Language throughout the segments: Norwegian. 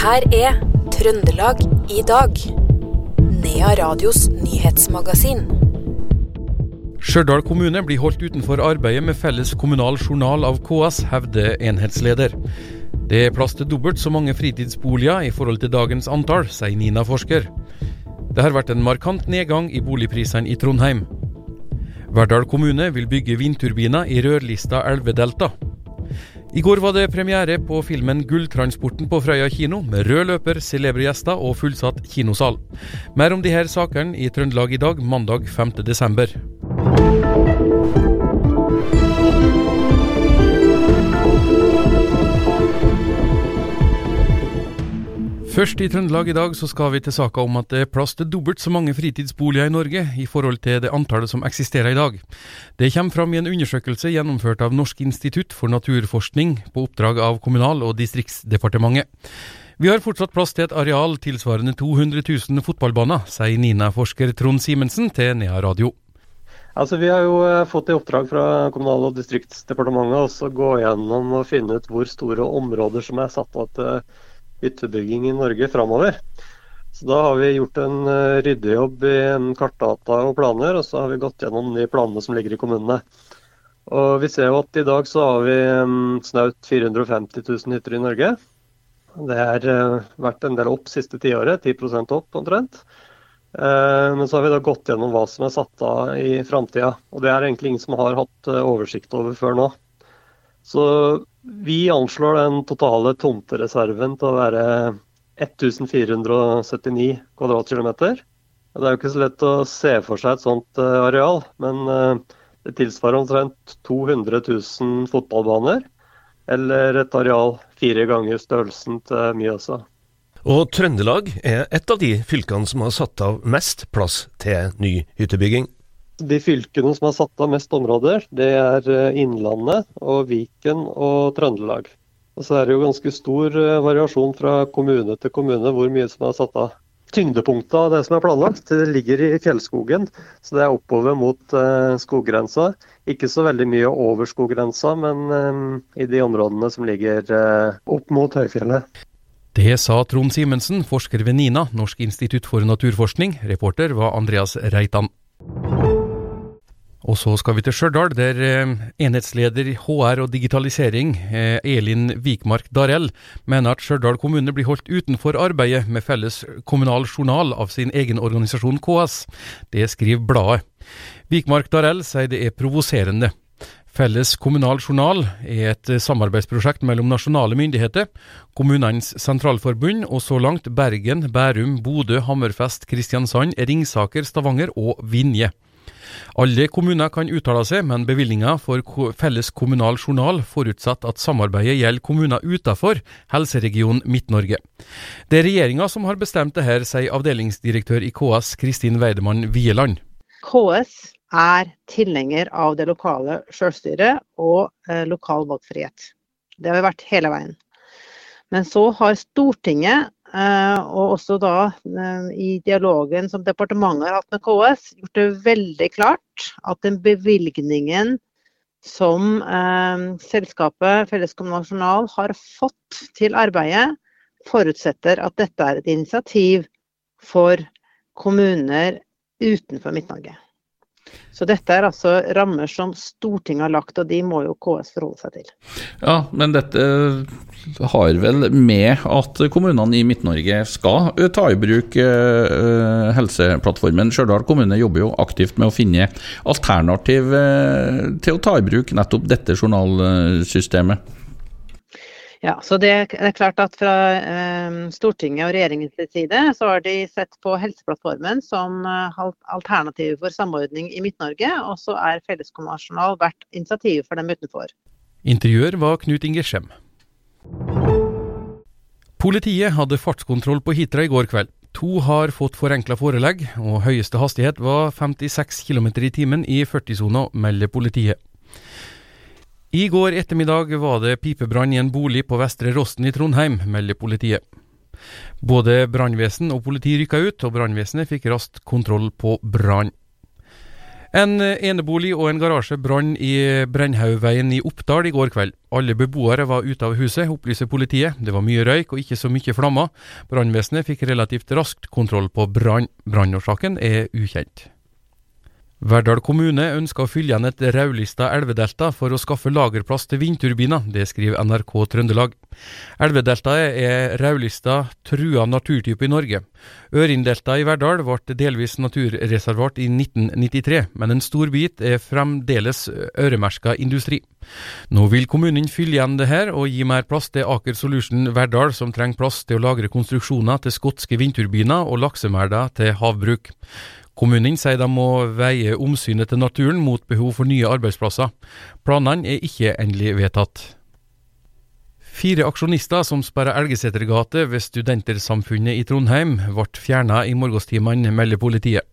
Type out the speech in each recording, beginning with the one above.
her er Trøndelag i dag. Nea Radios nyhetsmagasin. Stjørdal kommune blir holdt utenfor arbeidet med felles kommunal journal av KS, hevder enhetsleder. Det er plass til dobbelt så mange fritidsboliger i forhold til dagens antall, sier NINA-forsker. Det har vært en markant nedgang i boligprisene i Trondheim. Verdal kommune vil bygge vindturbiner i rødlista elvedelta. I går var det premiere på filmen 'Gulltransporten' på Frøya kino, med rød løper, celebre gjester og fullsatt kinosal. Mer om de her sakene i Trøndelag i dag, mandag 5. Først i Trøndelag i dag så skal vi til saka om at det er plass til dobbelt så mange fritidsboliger i Norge i forhold til det antallet som eksisterer i dag. Det kommer fram i en undersøkelse gjennomført av Norsk institutt for naturforskning på oppdrag av Kommunal- og distriktsdepartementet. Vi har fortsatt plass til et areal tilsvarende 200 000 fotballbaner, sier NINA-forsker Trond Simensen til Nea Radio. Altså, Vi har jo eh, fått i oppdrag fra Kommunal- og distriktsdepartementet å gå gjennom og finne ut hvor store områder som er satt av til hyttebygging i Norge framover. Så Da har vi gjort en uh, ryddejobb i kartdata og planer, og så har vi gått gjennom de planene som ligger i kommunene. Og Vi ser jo at i dag så har vi um, snaut 450 000 hytter i Norge. Det har uh, vært en del opp siste tiåret, 10% opp omtrent. Uh, men så har vi da gått gjennom hva som er satt av i framtida. Og det er egentlig ingen som har hatt oversikt over før nå. Så vi anslår den totale tomtereserven til å være 1479 kvadratkilometer. Det er jo ikke så lett å se for seg et sånt eh, areal, men eh, det tilsvarer omtrent 200 000 fotballbaner. Eller et areal fire ganger størrelsen til Mjøsa. Og Trøndelag er et av de fylkene som har satt av mest plass til ny hyttebygging. De fylkene som har satt av mest områder, det er eh, Innlandet og Viken og Trøndelag. Og så er det jo ganske stor eh, variasjon fra kommune til kommune hvor mye som er satt av. Tyngdepunktet av det som er planlagt, ligger i fjellskogen. Så det er oppover mot uh, skoggrensa. Ikke så veldig mye over skoggrensa, men i de områdene som ligger opp mot høyfjellet. Det sa Trond Simensen, forsker ved NINA, Norsk institutt for naturforskning. Reporter var Andreas Reitan. Og så skal vi til Stjørdal, der eh, enhetsleder i HR og digitalisering, eh, Elin Vikmark Darell, mener at Stjørdal kommune blir holdt utenfor arbeidet med felles kommunal journal av sin egen organisasjon KS. Det skriver bladet. Vikmark Darell sier det er provoserende. Felles kommunal journal er et samarbeidsprosjekt mellom nasjonale myndigheter, Kommunenes sentralforbund og så langt Bergen, Bærum, Bodø, Hammerfest, Kristiansand, Ringsaker, Stavanger og Vinje. Alle kommuner kan uttale seg, men bevilgninga for felles kommunal journal forutsetter at samarbeidet gjelder kommuner utenfor helseregion Midt-Norge. Det er regjeringa som har bestemt det her, sier avdelingsdirektør i KS Kristin Weidemann Wieland. KS er tilhenger av det lokale selvstyret og eh, lokal valgfrihet. Det har vi vært hele veien. Men så har Stortinget og også da eh, i dialogen som departementet har hatt med KS, gjort det veldig klart at den bevilgningen som eh, selskapet Felleskommunal Journal har fått til arbeidet, forutsetter at dette er et initiativ for kommuner utenfor Midt-Norge. Så dette er altså rammer som Stortinget har lagt, og de må jo KS forholde seg til. Ja, men dette har vel med at kommunene i Midt-Norge skal ta i bruk uh, Helseplattformen. Stjørdal kommune jobber jo aktivt med å finne alternativ til å ta i bruk nettopp dette journalsystemet. Ja, så det er klart at Fra eh, Stortinget og regjeringens side så har de sett på Helseplattformen som eh, alternativ for samordning i Midt-Norge, og så er Felleskommunal vært initiativ for dem utenfor. Intervjuer var Knut Inge Skjem. Politiet hadde fartskontroll på Hitra i går kveld. To har fått forenkla forelegg, og høyeste hastighet var 56 km i timen i 40-sona, melder politiet. I går ettermiddag var det pipebrann i en bolig på Vestre Rosten i Trondheim, melder politiet. Både brannvesen og politi rykka ut, og brannvesenet fikk raskt kontroll på brann. En enebolig og en garasje brann i Brennhaugveien i Oppdal i går kveld. Alle beboere var ute av huset, opplyser politiet. Det var mye røyk og ikke så mye flammer. Brannvesenet fikk relativt raskt kontroll på brann. Brannårsaken er ukjent. Verdal kommune ønsker å fylle igjen et rødlista elvedelta for å skaffe lagerplass til vindturbiner. Det skriver NRK Trøndelag. Elvedeltaet er rødlista trua naturtype i Norge. Ørindeltaet i Verdal ble delvis naturreservat i 1993, men en stor bit er fremdeles øremerka industri. Nå vil kommunen fylle igjen det her og gi mer plass til Aker Solution Verdal, som trenger plass til å lagre konstruksjoner til skotske vindturbiner og laksemerder til havbruk. Kommunen sier de må veie omsynet til naturen mot behov for nye arbeidsplasser. Planene er ikke endelig vedtatt. Fire aksjonister som sperra Elgesetergate ved Studentersamfunnet i Trondheim, ble fjerna i morgenstimene, melder politiet.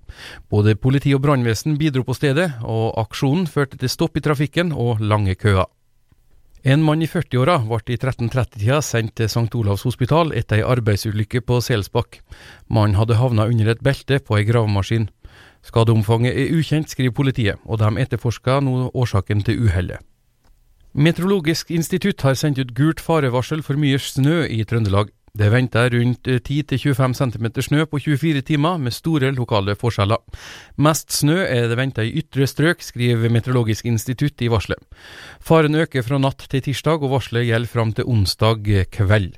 Både politi og brannvesen bidro på stedet, og aksjonen førte til stopp i trafikken og lange køer. En mann i 40-åra ble i 1330-tida sendt til St. Olavs hospital etter ei arbeidsulykke på Selsbakk. Mannen hadde havna under et belte på ei gravemaskin. Skadeomfanget er ukjent, skriver politiet, og de etterforsker nå årsaken til uhellet. Meteorologisk institutt har sendt ut gult farevarsel for mye snø i Trøndelag. Det venter rundt 10-25 cm snø på 24 timer, med store lokale forskjeller. Mest snø er det venta i ytre strøk, skriver Meteorologisk institutt i varselet. Faren øker fra natt til tirsdag, og varselet gjelder fram til onsdag kveld.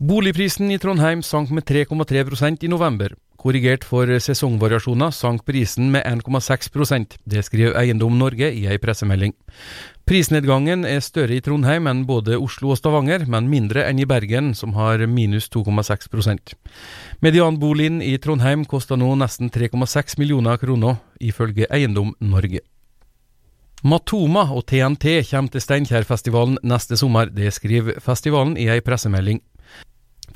Boligprisen i Trondheim sank med 3,3% i november. Korrigert for sesongvariasjoner sank prisen med 1,6 Det skriver Eiendom Norge i ei pressemelding. Prisnedgangen er større i Trondheim enn både Oslo og Stavanger, men mindre enn i Bergen, som har minus 2,6% Medianboligen i Trondheim koster nå nesten 3,6 millioner kroner, ifølge Eiendom Norge. Matoma og TNT kommer til Steinkjerfestivalen neste sommer, det skriver festivalen i ei pressemelding.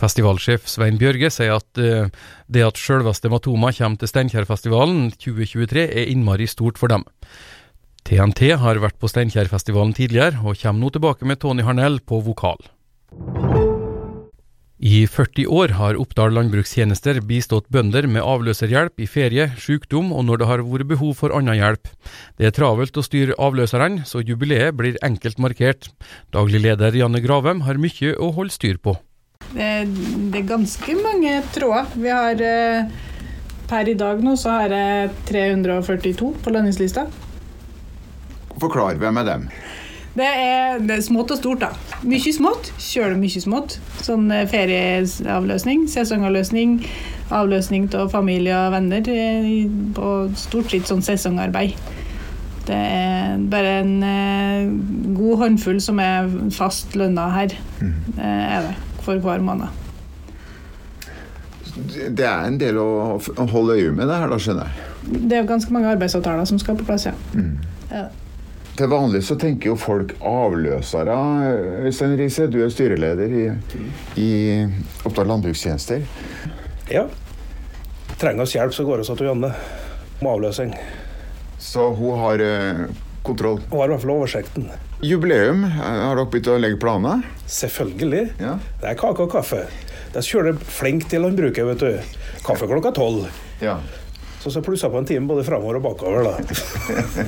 Festivalsjef Svein Bjørge sier at uh, det at sjølveste Matoma kommer til Steinkjerfestivalen 2023 er innmari stort for dem. TNT har vært på Steinkjerfestivalen tidligere, og kommer nå tilbake med Tony Harnell på vokal. I 40 år har Oppdal landbrukstjenester bistått bønder med avløserhjelp i ferie, sykdom og når det har vært behov for annen hjelp. Det er travelt å styre avløserne, så jubileet blir enkelt markert. Daglig leder Janne Gravem har mye å holde styr på. Det, er ganske mange tråder. Vi har eh, Per i dag nå så har jeg 342 på lønningslista. Forklar, hvem er dem? Det er, det er smått og stort, da. Mye smått. Kjøler mye smått. Sånn eh, ferieavløsning, sesongavløsning, avløsning av familie og venner. På Og stort sett sånn sesongarbeid. Det er bare en eh, god håndfull som er fast lønna her, Det er det, for hver måned. Det er en del å holde øye med det her, da, skjønner jeg. Det er jo ganske mange arbeidsavtaler som skal på plass, ja. ja. Til vanlig så tenker jo folk avløsere. Øystein Riise, du er styreleder i, i Oppdal landbrukstjenester. Ja. Trenger oss hjelp, så går vi til Janne om avløsning. Så hun har eh, kontroll. Hun har i hvert fall oversikten. Jubileum, eh, har dere begynt å legge planer? Selvfølgelig. Ja. Det er kake og kaffe. Det er kjører flink til landbruket, vet du. Kaffe klokka tolv. ja. Så så plussa på en time både framover og bakover, da.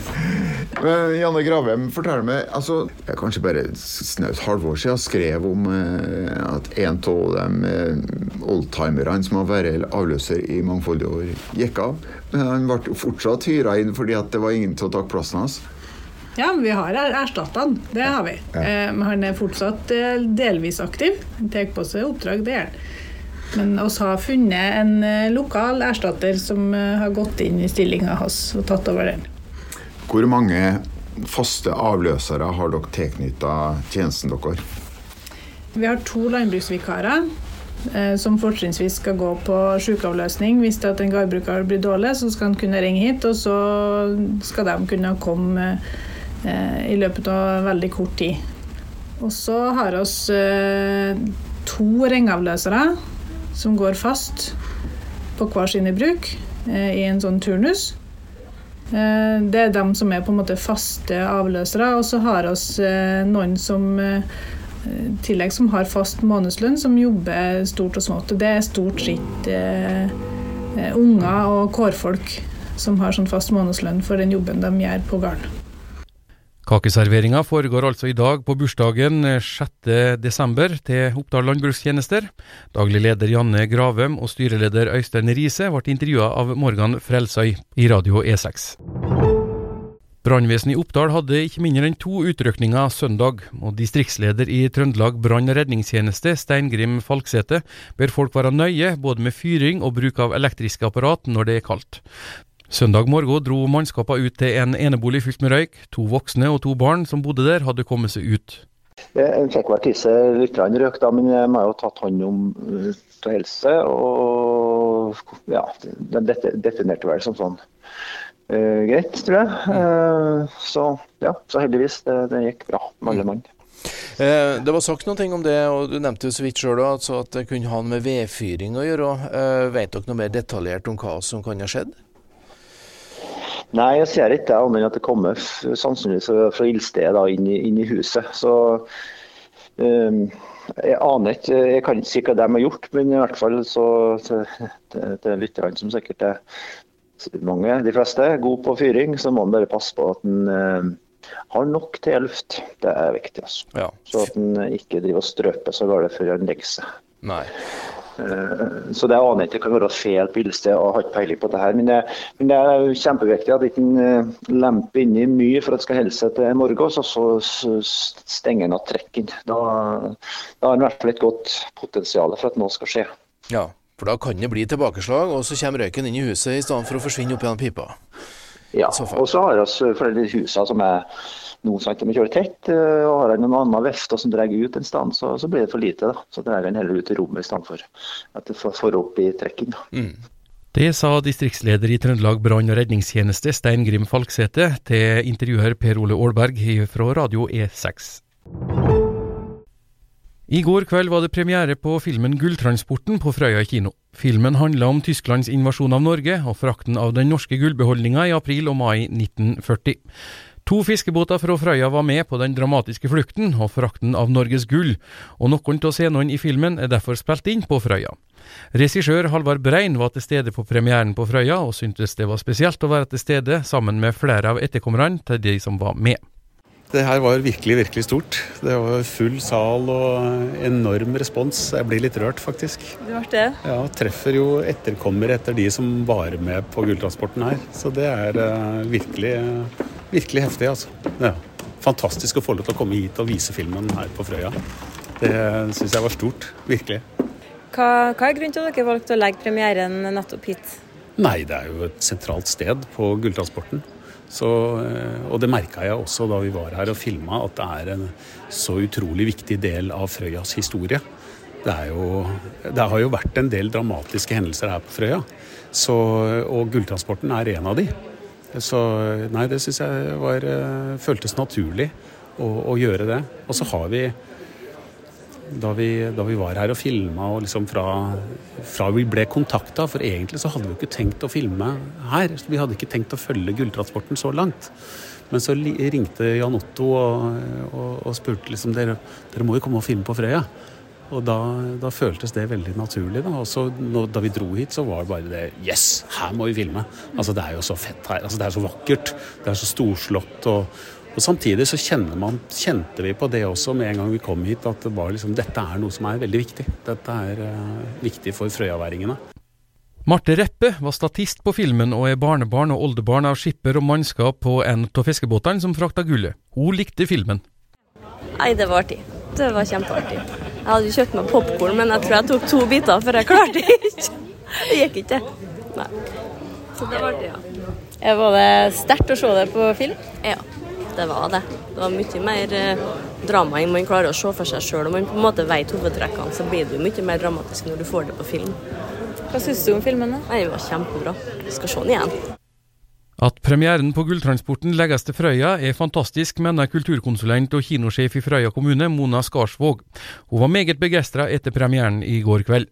Men Janne Gravem, fortell meg altså, er kanskje bare snaut halvår siden skrev om eh, at en av de eh, oldtimerne som har vært avløser i mangfoldige år, gikk av. Men han ble fortsatt hyra inn fordi at det var ingen til å ta plassen hans. Ja, vi har erstatta han. Det har vi. Eh, Men han er fortsatt eh, delvis aktiv. Han tar på seg oppdrag, det gjør han. Men oss har funnet en eh, lokal erstatter som eh, har gått inn i stillinga hans og tatt over den. Hvor mange faste avløsere har dere tilknytta tjenesten deres? Vi har to landbruksvikarer eh, som fortrinnsvis skal gå på sykeavløsning. Hvis det at en gårdbruker blir dårlig, så skal han kunne ringe hit, og så skal de kunne komme eh, i løpet av veldig kort tid. Og så har vi eh, to ringavløsere som går fast på hver sine bruk eh, i en sånn turnus. Eh, Det er dem som er på en måte faste avløsere, og så har vi eh, noen som eh, i tillegg som har fast månedslønn, som jobber stort og smått. Det er stort sett eh, eh, unger og kårfolk som har sånn fast månedslønn for den jobben de gjør på gården. Kakeserveringa foregår altså i dag på bursdagen 6.12. til Oppdal landbrukstjenester. Daglig leder Janne Gravem og styreleder Øystein Riise ble intervjua av Morgan Frelsøy i Radio E6. Brannvesenet i Oppdal hadde ikke mindre enn to utrykninger søndag, og distriktsleder i Trøndelag brann- og redningstjeneste, Steingrim Falksete, ber folk være nøye både med fyring og bruk av elektriske apparat når det er kaldt. Søndag morgen dro mannskapene ut til en enebolig fylt med røyk. To voksne og to barn som bodde der, hadde kommet seg ut. Jeg fikk vel tisse litt røyk, da, men jeg må jo tatt hånd om til helse. Og ja, det definerte vel som sånn uh, greit, tror jeg. Uh, så ja, så heldigvis. Det, det gikk bra med alle mann. Eh, det var sagt noen ting om det, og du nevnte jo så vidt sjøl altså at det kunne ha med vedfyring å gjøre. Eh, vet dere noe mer detaljert om hva som kan ha skjedd? Nei, jeg ser ikke annet enn at det kommer sannsynligvis fra ildstedet inn, inn, i huset. Så um, jeg aner ikke, jeg kan ikke si hva de har gjort, men i hvert fall så til, lytterne som sikkert er mange, de fleste, god på fyring, så må man bare passe på at en uh, har nok til luft. Det er viktig. altså. Ja. Så at en ikke driver og strøper så galt før en legger seg. Nei. Eh, så det aner jeg ikke kan være feil på ildested og har ikke peiling på det her. Men det, men det er kjempeviktig at en eh, lemper inni mye for at det skal holde seg til morges, og så stenger en av trekken. Da, da har en i hvert fall et godt potensial for at noe skal skje. Ja, for da kan det bli tilbakeslag, og så kommer røyken inn i huset i stedet for å forsvinne opp gjennom pipa. Ja, og så har vi flere husene som er noen de kjører tett, eh, og har han noen annen vefter som drar ut en stand, så, så, blir det for lite. da. Så drar han heller ut i rommet i stedet for at det får opp i trekking. Mm. Det sa distriktsleder i Trøndelag brann- og redningstjeneste Stein Grim Falksete til intervjuer Per Ole Aalberg fra Radio E6. I går kveld var det premiere på filmen Gulltransporten på Frøya kino. Filmen handla om Tysklands invasjon av Norge og frakten av den norske gullbeholdninga i april og mai 1940. To fiskebåter fra Frøya var med på den dramatiske flukten og frakten av Norges gull, og noen av scenene i filmen er derfor spilt inn på Frøya. Regissør Halvard Brein var til stede på premieren på Frøya, og syntes det var spesielt å være til stede sammen med flere av etterkommerne til de som var med. Det her var virkelig, virkelig stort. Det var full sal og enorm respons. Jeg blir litt rørt, faktisk. Det ble det? Ja, Treffer jo etterkommere etter de som var med på gulltransporten her. Så det er uh, virkelig, virkelig heftig, altså. Ja. Fantastisk å få lov til å komme hit og vise filmen her på Frøya. Det syns jeg var stort. Virkelig. Hva, hva er grunnen til at dere valgte å legge premieren nettopp hit? Nei, det er jo et sentralt sted på gulltransporten. Så, eh, og det merka jeg også da vi var her og filma, at det er en så utrolig viktig del av Frøyas historie. Det, jo, det har jo vært en del dramatiske hendelser her på Frøya, så, og gulltransporten er en av de. Så nei, det syns jeg var, eh, føltes naturlig å, å gjøre det. Og så har vi da vi, da vi, var her og filma, og liksom fra, fra, vi ble kontakta For egentlig så hadde vi jo ikke tenkt å filme her. Så Vi hadde ikke tenkt å følge gulltransporten så langt. Men så ringte Jan Otto og, og, og spurte liksom dere, dere må jo komme og filme på Frøya. Og da, da føltes det veldig naturlig. Da. Og så da vi dro hit, så var det bare det Yes, her må vi filme! Altså Det er jo så fett her. Altså Det er så vakkert. Det er så storslått. og og Samtidig så man, kjente vi på det også med en gang vi kom hit, at det liksom, dette er noe som er veldig viktig. Dette er uh, viktig for frøyaværingene. Marte Reppe var statist på filmen og er barnebarn og oldebarn av skipper og mannskap på en av fiskebåtene som frakta gullet. Hun likte filmen. Nei, det var artig. Det var kjempeartig. Jeg hadde kjøpt meg popkorn, men jeg tror jeg tok to biter for jeg klarte det ikke. Det gikk ikke. Nei. Så det var artig, ja. Var det sterkt å se det på film? Ja det var det. Det var mye mer eh, drama enn man klarer å se for seg sjøl. Om man på en måte vet hovedtrekkene, så blir det jo mye mer dramatisk når du får det på film. Hva syns du om filmen? da? Det var kjempebra. Jeg skal se den igjen. At premieren på Gulltransporten legges til Frøya er fantastisk, mener kulturkonsulent og kinosjef i Frøya kommune, Mona Skarsvåg. Hun var meget begeistra etter premieren i går kveld.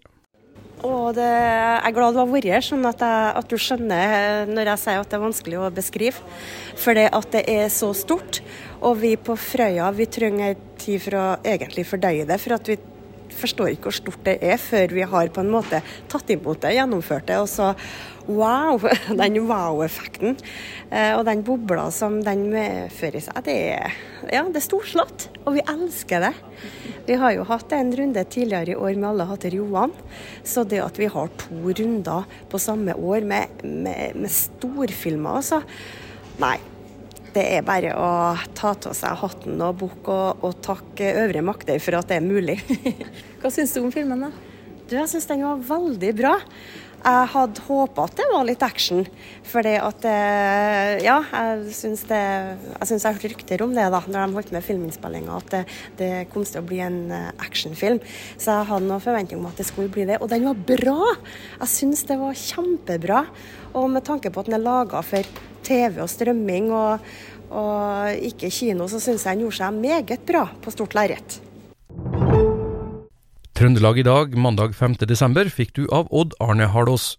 Det, jeg er glad du har vært her, sånn at, jeg, at, du skjønner når jeg sier at det er vanskelig å beskrive. For det at det er så stort. Og vi på Frøya vi trenger tid for å egentlig fordøye det. For at vi forstår ikke hvor stort det er før vi har på en måte tatt imot det, gjennomført det. Og så wow! Den wow-effekten eh, og den bobla som den medfører seg, det er, ja, det er storslått. Og vi elsker det. Vi har jo hatt en runde tidligere i år med Alle hatter Johan. Så det at vi har to runder på samme år med, med, med storfilmer, altså Nei. Det er bare å ta av seg hatten og bukk og, og takke øvre makter for at det er mulig. Hva syns du om filmen, da? Du, jeg syns den var veldig bra. Jeg hadde håpa at det var litt action. For at eh, Ja, jeg syns Jeg jeg hørte rykter om det da når de holdt med filminnspillinga, at det, det, kom til å bli en eh, actionfilm. Så jeg hadde noen forventning om at det skulle bli det. Og den var bra! Jeg syns det var kjempebra. Og med tanke på at den er laga for TV og strømming og, og ikke kino, så syns jeg den gjorde seg meget bra på stort lerret. Trøndelag i dag, mandag 5. desember, fikk du av Odd Arne Hardås.